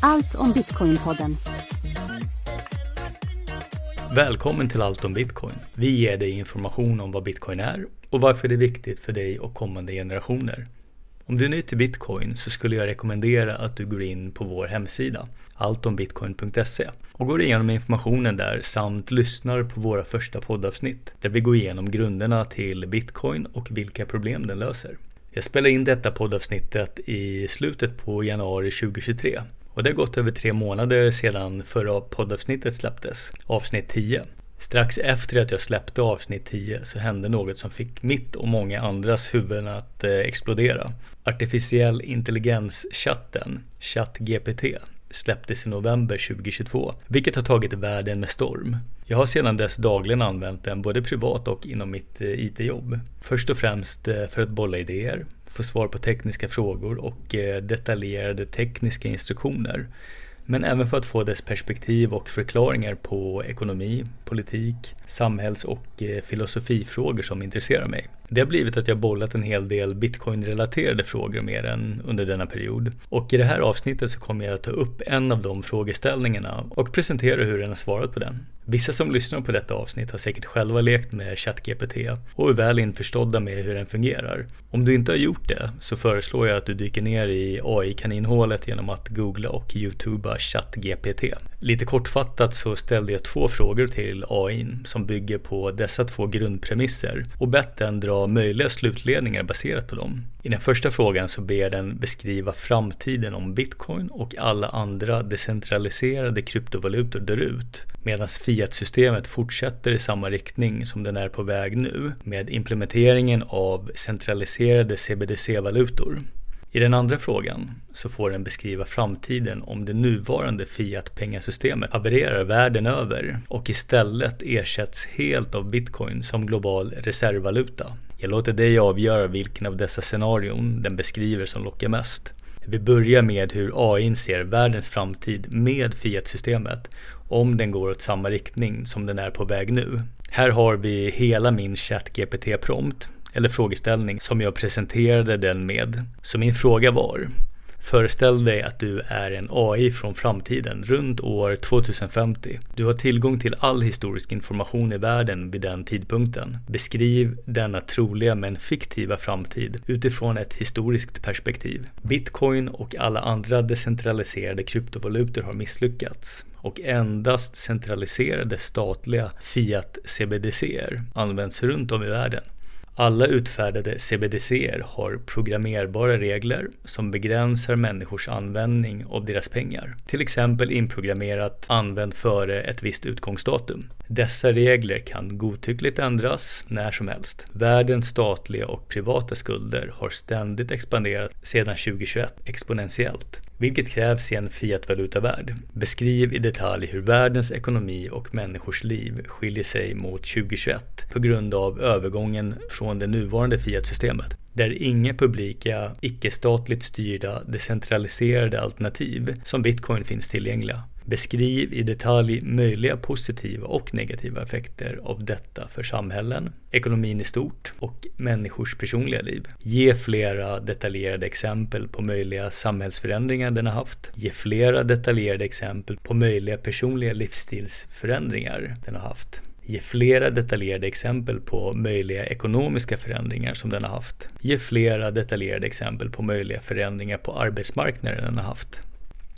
Allt om Bitcoin-podden. Välkommen till Allt om Bitcoin. Vi ger dig information om vad Bitcoin är och varför det är viktigt för dig och kommande generationer. Om du är ny till Bitcoin så skulle jag rekommendera att du går in på vår hemsida alltombitcoin.se och går igenom informationen där samt lyssnar på våra första poddavsnitt där vi går igenom grunderna till Bitcoin och vilka problem den löser. Jag spelar in detta poddavsnittet i slutet på januari 2023 och det har gått över tre månader sedan förra poddavsnittet släpptes, avsnitt 10. Strax efter att jag släppte avsnitt 10 så hände något som fick mitt och många andras huvuden att eh, explodera. Artificiell intelligens-chatten, ChatGPT, släpptes i november 2022, vilket har tagit världen med storm. Jag har sedan dess dagligen använt den både privat och inom mitt eh, IT-jobb. Först och främst eh, för att bolla idéer, få svar på tekniska frågor och eh, detaljerade tekniska instruktioner. Men även för att få dess perspektiv och förklaringar på ekonomi, politik, samhälls och eh, filosofifrågor som intresserar mig. Det har blivit att jag bollat en hel del bitcoin-relaterade frågor med den under denna period. Och i det här avsnittet så kommer jag att ta upp en av de frågeställningarna och presentera hur den har svarat på den. Vissa som lyssnar på detta avsnitt har säkert själva lekt med ChatGPT och är väl införstådda med hur den fungerar. Om du inte har gjort det så föreslår jag att du dyker ner i AI-kaninhålet genom att googla och youtuba ChatGPT. Lite kortfattat så ställde jag två frågor till AI som bygger på dessa två grundpremisser och bett den dra möjliga slutledningar baserat på dem. I den första frågan så ber den beskriva framtiden om bitcoin och alla andra decentraliserade kryptovalutor dör ut medan fiat-systemet fortsätter i samma riktning som den är på väg nu med implementeringen av centraliserade CBDC-valutor. I den andra frågan så får den beskriva framtiden om det nuvarande fiat-pengasystemet havererar världen över och istället ersätts helt av bitcoin som global reservvaluta. Jag låter dig avgöra vilken av dessa scenarion den beskriver som lockar mest. Vi börjar med hur AI ser världens framtid med fiat-systemet om den går åt samma riktning som den är på väg nu. Här har vi hela min ChatGPT-prompt eller frågeställning som jag presenterade den med. Så min fråga var Föreställ dig att du är en AI från framtiden runt år 2050. Du har tillgång till all historisk information i världen vid den tidpunkten. Beskriv denna troliga men fiktiva framtid utifrån ett historiskt perspektiv. Bitcoin och alla andra decentraliserade kryptovalutor har misslyckats och endast centraliserade statliga Fiat CBDCer används runt om i världen. Alla utfärdade CBDCer har programmerbara regler som begränsar människors användning av deras pengar. Till exempel inprogrammerat använd före ett visst utgångsdatum. Dessa regler kan godtyckligt ändras när som helst. Världens statliga och privata skulder har ständigt expanderat sedan 2021 exponentiellt vilket krävs i en fiatvalutavärld. Beskriv i detalj hur världens ekonomi och människors liv skiljer sig mot 2021 på grund av övergången från det nuvarande fiatsystemet där inga publika, icke-statligt styrda, decentraliserade alternativ som bitcoin finns tillgängliga. Beskriv i detalj möjliga positiva och negativa effekter av detta för samhällen, ekonomin i stort och människors personliga liv. Ge flera detaljerade exempel på möjliga samhällsförändringar den har haft. Ge flera detaljerade exempel på möjliga personliga livsstilsförändringar den har haft. Ge flera detaljerade exempel på möjliga ekonomiska förändringar som den har haft. Ge flera detaljerade exempel på möjliga förändringar på arbetsmarknaden den har haft.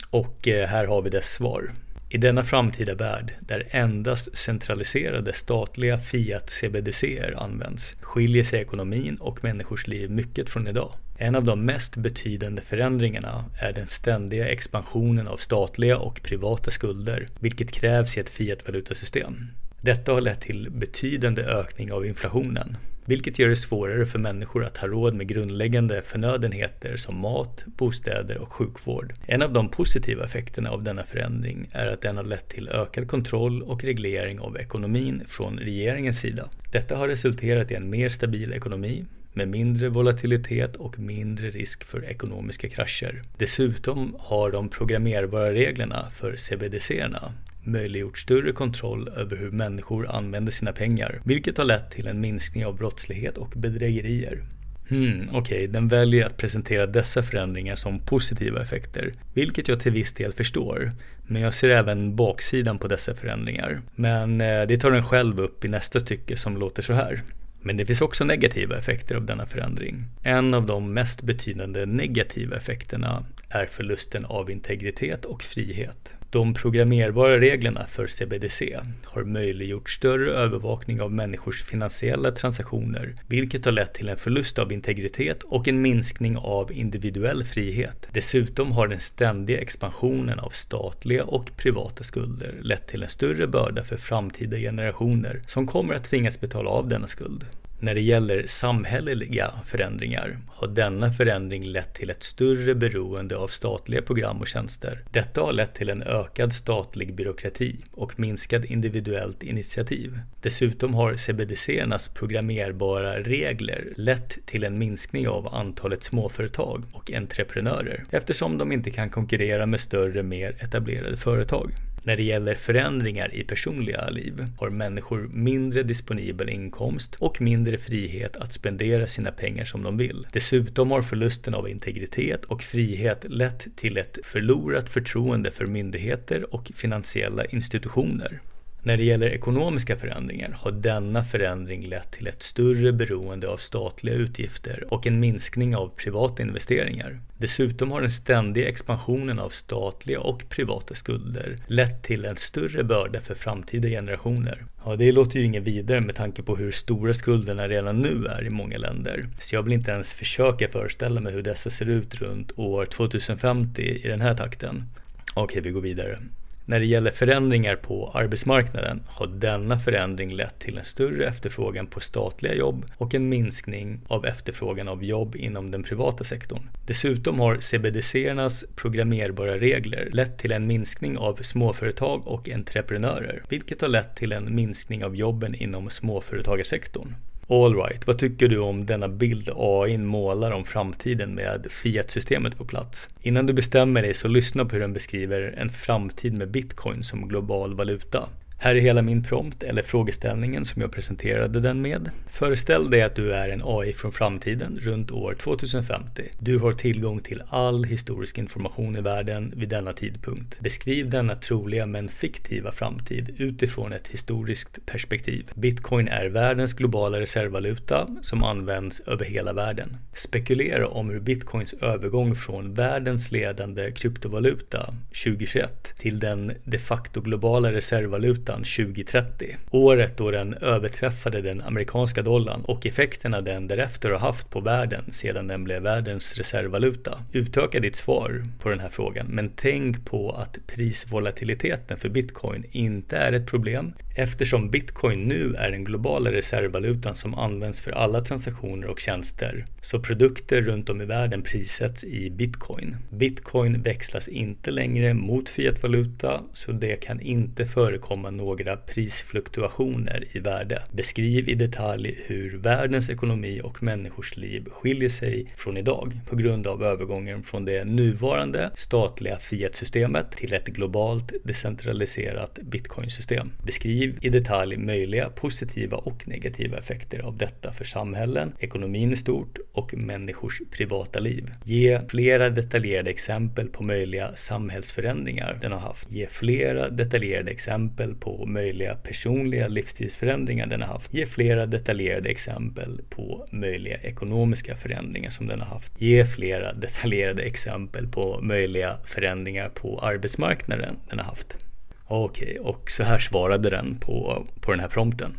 Och eh, här har vi dess svar. I denna framtida värld, där endast centraliserade statliga Fiat CBDCer används, skiljer sig ekonomin och människors liv mycket från idag. En av de mest betydande förändringarna är den ständiga expansionen av statliga och privata skulder, vilket krävs i ett Fiat-valutasystem. Detta har lett till betydande ökning av inflationen, vilket gör det svårare för människor att ha råd med grundläggande förnödenheter som mat, bostäder och sjukvård. En av de positiva effekterna av denna förändring är att den har lett till ökad kontroll och reglering av ekonomin från regeringens sida. Detta har resulterat i en mer stabil ekonomi med mindre volatilitet och mindre risk för ekonomiska krascher. Dessutom har de programmerbara reglerna för CBDC-erna möjliggjort större kontroll över hur människor använder sina pengar, vilket har lett till en minskning av brottslighet och bedrägerier. Hmm, okej, okay. den väljer att presentera dessa förändringar som positiva effekter, vilket jag till viss del förstår. Men jag ser även baksidan på dessa förändringar. Men eh, det tar den själv upp i nästa stycke som låter så här. Men det finns också negativa effekter av denna förändring. En av de mest betydande negativa effekterna är förlusten av integritet och frihet. De programmerbara reglerna för CBDC har möjliggjort större övervakning av människors finansiella transaktioner, vilket har lett till en förlust av integritet och en minskning av individuell frihet. Dessutom har den ständiga expansionen av statliga och privata skulder lett till en större börda för framtida generationer som kommer att tvingas betala av denna skuld. När det gäller samhälleliga förändringar har denna förändring lett till ett större beroende av statliga program och tjänster. Detta har lett till en ökad statlig byråkrati och minskad individuellt initiativ. Dessutom har CBDC-ernas programmerbara regler lett till en minskning av antalet småföretag och entreprenörer eftersom de inte kan konkurrera med större, mer etablerade företag. När det gäller förändringar i personliga liv har människor mindre disponibel inkomst och mindre frihet att spendera sina pengar som de vill. Dessutom har förlusten av integritet och frihet lett till ett förlorat förtroende för myndigheter och finansiella institutioner. När det gäller ekonomiska förändringar har denna förändring lett till ett större beroende av statliga utgifter och en minskning av privata investeringar. Dessutom har den ständiga expansionen av statliga och privata skulder lett till en större börda för framtida generationer. Ja, det låter ju inget vidare med tanke på hur stora skulderna redan nu är i många länder. Så jag vill inte ens försöka föreställa mig hur dessa ser ut runt år 2050 i den här takten. Okej, vi går vidare. När det gäller förändringar på arbetsmarknaden har denna förändring lett till en större efterfrågan på statliga jobb och en minskning av efterfrågan av jobb inom den privata sektorn. Dessutom har CBDC-ernas programmerbara regler lett till en minskning av småföretag och entreprenörer, vilket har lett till en minskning av jobben inom småföretagarsektorn. Alright, vad tycker du om denna bild AI målar om framtiden med Fiat-systemet på plats? Innan du bestämmer dig så lyssna på hur den beskriver en framtid med bitcoin som global valuta. Här är hela min prompt, eller frågeställningen som jag presenterade den med. Föreställ dig att du är en AI från framtiden runt år 2050. Du har tillgång till all historisk information i världen vid denna tidpunkt. Beskriv denna troliga men fiktiva framtid utifrån ett historiskt perspektiv. Bitcoin är världens globala reservvaluta som används över hela världen. Spekulera om hur bitcoins övergång från världens ledande kryptovaluta 2021 till den de facto globala reservvaluta valutan 2030. Året då den överträffade den amerikanska dollarn och effekterna den därefter har haft på världen sedan den blev världens reservvaluta. Utöka ditt svar på den här frågan men tänk på att prisvolatiliteten för bitcoin inte är ett problem eftersom bitcoin nu är den globala reservvalutan som används för alla transaktioner och tjänster. Så produkter runt om i världen prissätts i bitcoin. Bitcoin växlas inte längre mot fiatvaluta så det kan inte förekomma några prisfluktuationer i värde. Beskriv i detalj hur världens ekonomi och människors liv skiljer sig från idag på grund av övergången från det nuvarande statliga fiatsystemet till ett globalt decentraliserat bitcoinsystem. Beskriv i detalj möjliga positiva och negativa effekter av detta för samhällen, ekonomin i stort och människors privata liv. Ge flera detaljerade exempel på möjliga samhällsförändringar den har haft. Ge flera detaljerade exempel på på möjliga personliga livsstilsförändringar den har haft. Ge flera detaljerade exempel på möjliga ekonomiska förändringar som den har haft. Ge flera detaljerade exempel på möjliga förändringar på arbetsmarknaden den har haft. Okej, okay, och så här svarade den på, på den här prompten.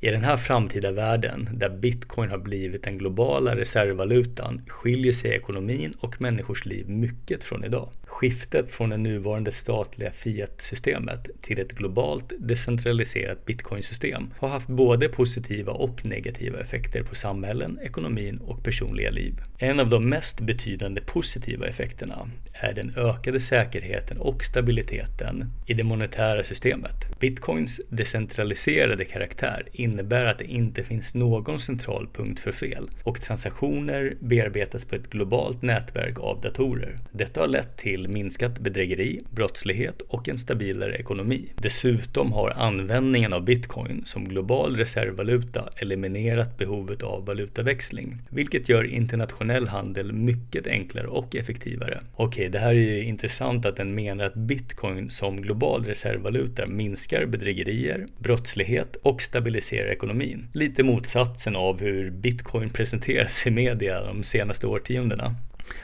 I den här framtida världen där bitcoin har blivit den globala reservvalutan skiljer sig ekonomin och människors liv mycket från idag. Skiftet från det nuvarande statliga fiat-systemet till ett globalt decentraliserat bitcoinsystem har haft både positiva och negativa effekter på samhällen, ekonomin och personliga liv. En av de mest betydande positiva effekterna är den ökade säkerheten och stabiliteten i det monetära systemet. Bitcoins decentraliserade karaktär innebär att det inte finns någon central punkt för fel och transaktioner bearbetas på ett globalt nätverk av datorer. Detta har lett till till minskat bedrägeri, brottslighet och en stabilare ekonomi. Dessutom har användningen av bitcoin som global reservvaluta eliminerat behovet av valutaväxling, vilket gör internationell handel mycket enklare och effektivare. Okej, det här är ju intressant att den menar att bitcoin som global reservvaluta minskar bedrägerier, brottslighet och stabiliserar ekonomin. Lite motsatsen av hur bitcoin presenteras i media de senaste årtiondena.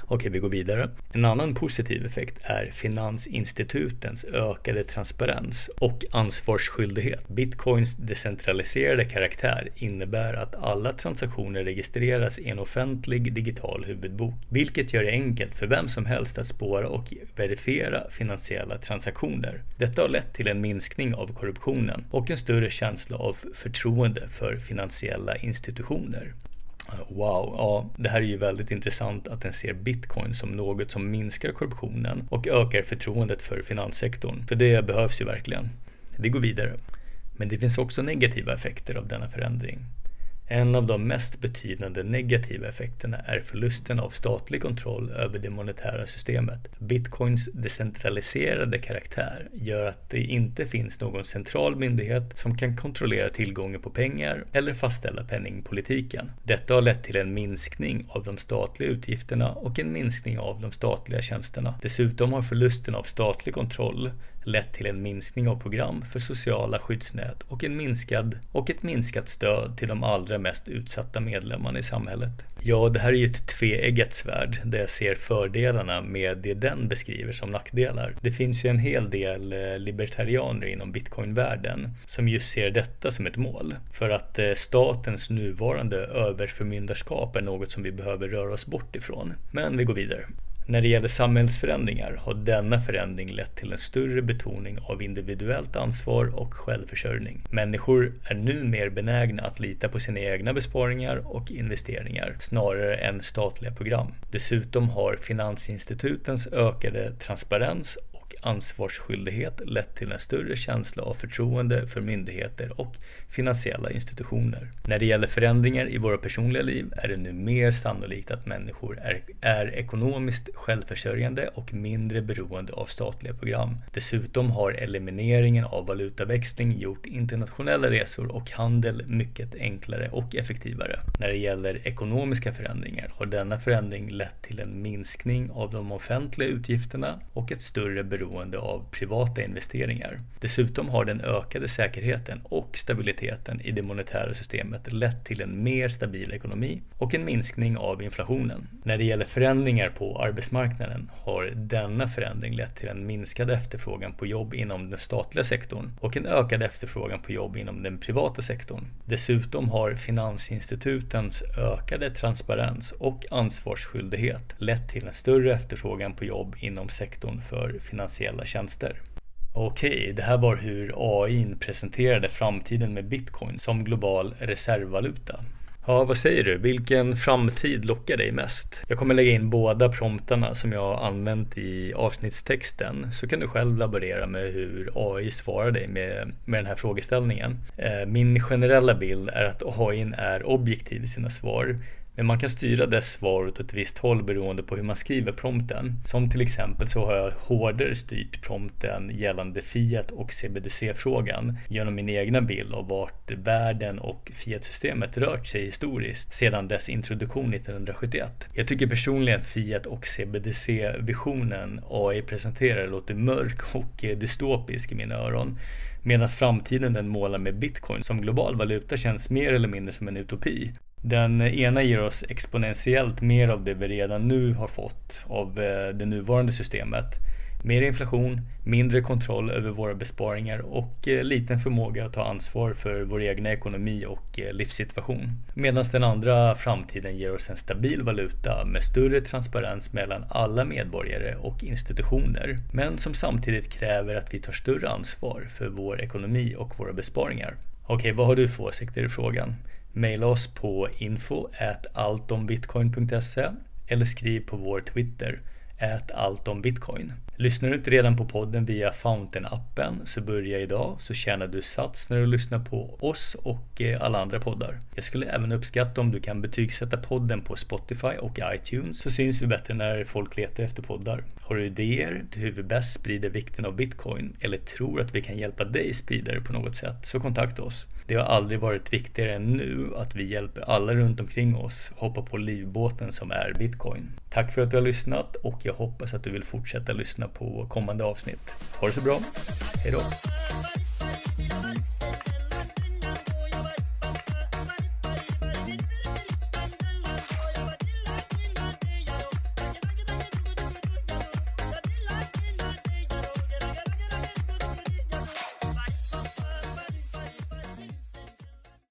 Okej, vi går vidare. En annan positiv effekt är finansinstitutens ökade transparens och ansvarsskyldighet. Bitcoins decentraliserade karaktär innebär att alla transaktioner registreras i en offentlig digital huvudbok, vilket gör det enkelt för vem som helst att spåra och verifiera finansiella transaktioner. Detta har lett till en minskning av korruptionen och en större känsla av förtroende för finansiella institutioner. Wow, ja, det här är ju väldigt intressant att den ser bitcoin som något som minskar korruptionen och ökar förtroendet för finanssektorn. För det behövs ju verkligen. Vi går vidare. Men det finns också negativa effekter av denna förändring. En av de mest betydande negativa effekterna är förlusten av statlig kontroll över det monetära systemet. Bitcoins decentraliserade karaktär gör att det inte finns någon central myndighet som kan kontrollera tillgången på pengar eller fastställa penningpolitiken. Detta har lett till en minskning av de statliga utgifterna och en minskning av de statliga tjänsterna. Dessutom har förlusten av statlig kontroll lett till en minskning av program för sociala skyddsnät och, en minskad, och ett minskat stöd till de allra mest utsatta medlemmarna i samhället. Ja, det här är ju ett tveeggat svärd där jag ser fördelarna med det den beskriver som nackdelar. Det finns ju en hel del eh, libertarianer inom bitcoinvärlden som just ser detta som ett mål. För att eh, statens nuvarande överförmyndarskap är något som vi behöver röra oss bort ifrån. Men vi går vidare. När det gäller samhällsförändringar har denna förändring lett till en större betoning av individuellt ansvar och självförsörjning. Människor är nu mer benägna att lita på sina egna besparingar och investeringar snarare än statliga program. Dessutom har finansinstitutens ökade transparens ansvarsskyldighet lett till en större känsla av förtroende för myndigheter och finansiella institutioner. När det gäller förändringar i våra personliga liv är det nu mer sannolikt att människor är, är ekonomiskt självförsörjande och mindre beroende av statliga program. Dessutom har elimineringen av valutaväxling gjort internationella resor och handel mycket enklare och effektivare. När det gäller ekonomiska förändringar har denna förändring lett till en minskning av de offentliga utgifterna och ett större beroende beroende av privata investeringar. Dessutom har den ökade säkerheten och stabiliteten i det monetära systemet lett till en mer stabil ekonomi och en minskning av inflationen. När det gäller förändringar på arbetsmarknaden har denna förändring lett till en minskad efterfrågan på jobb inom den statliga sektorn och en ökad efterfrågan på jobb inom den privata sektorn. Dessutom har finansinstitutens ökade transparens och ansvarsskyldighet lett till en större efterfrågan på jobb inom sektorn för finansiering finansiella tjänster. Okej, det här var hur AI presenterade framtiden med bitcoin som global reservvaluta. Ja, vad säger du? Vilken framtid lockar dig mest? Jag kommer lägga in båda promptarna som jag har använt i avsnittstexten så kan du själv laborera med hur AI svarar dig med, med den här frågeställningen. Eh, min generella bild är att AI är objektiv i sina svar men man kan styra dess svar åt ett visst håll beroende på hur man skriver prompten. Som till exempel så har jag hårdare styrt prompten gällande Fiat och CBDC-frågan genom min egna bild av vart världen och Fiat-systemet rört sig historiskt sedan dess introduktion 1971. Jag tycker personligen Fiat och CBDC-visionen AI presenterar låter mörk och dystopisk i mina öron. Medan framtiden den målar med bitcoin som global valuta känns mer eller mindre som en utopi. Den ena ger oss exponentiellt mer av det vi redan nu har fått av eh, det nuvarande systemet. Mer inflation, mindre kontroll över våra besparingar och eh, liten förmåga att ta ansvar för vår egna ekonomi och eh, livssituation. Medan den andra framtiden ger oss en stabil valuta med större transparens mellan alla medborgare och institutioner. Men som samtidigt kräver att vi tar större ansvar för vår ekonomi och våra besparingar. Okej, vad har du för åsikter i frågan? Maila oss på info alltombitcoin.se eller skriv på vår Twitter alltombitcoin. Lyssnar du inte redan på podden via Fountain-appen så börja idag så tjänar du sats när du lyssnar på oss och eh, alla andra poddar. Jag skulle även uppskatta om du kan betygsätta podden på Spotify och iTunes så syns vi bättre när folk letar efter poddar. Har du idéer till hur vi bäst sprider vikten av bitcoin eller tror att vi kan hjälpa dig sprida det på något sätt så kontakta oss. Det har aldrig varit viktigare än nu att vi hjälper alla runt omkring oss hoppa på livbåten som är bitcoin. Tack för att du har lyssnat och jag hoppas att du vill fortsätta lyssna på kommande avsnitt. Ha det så bra. Hejdå!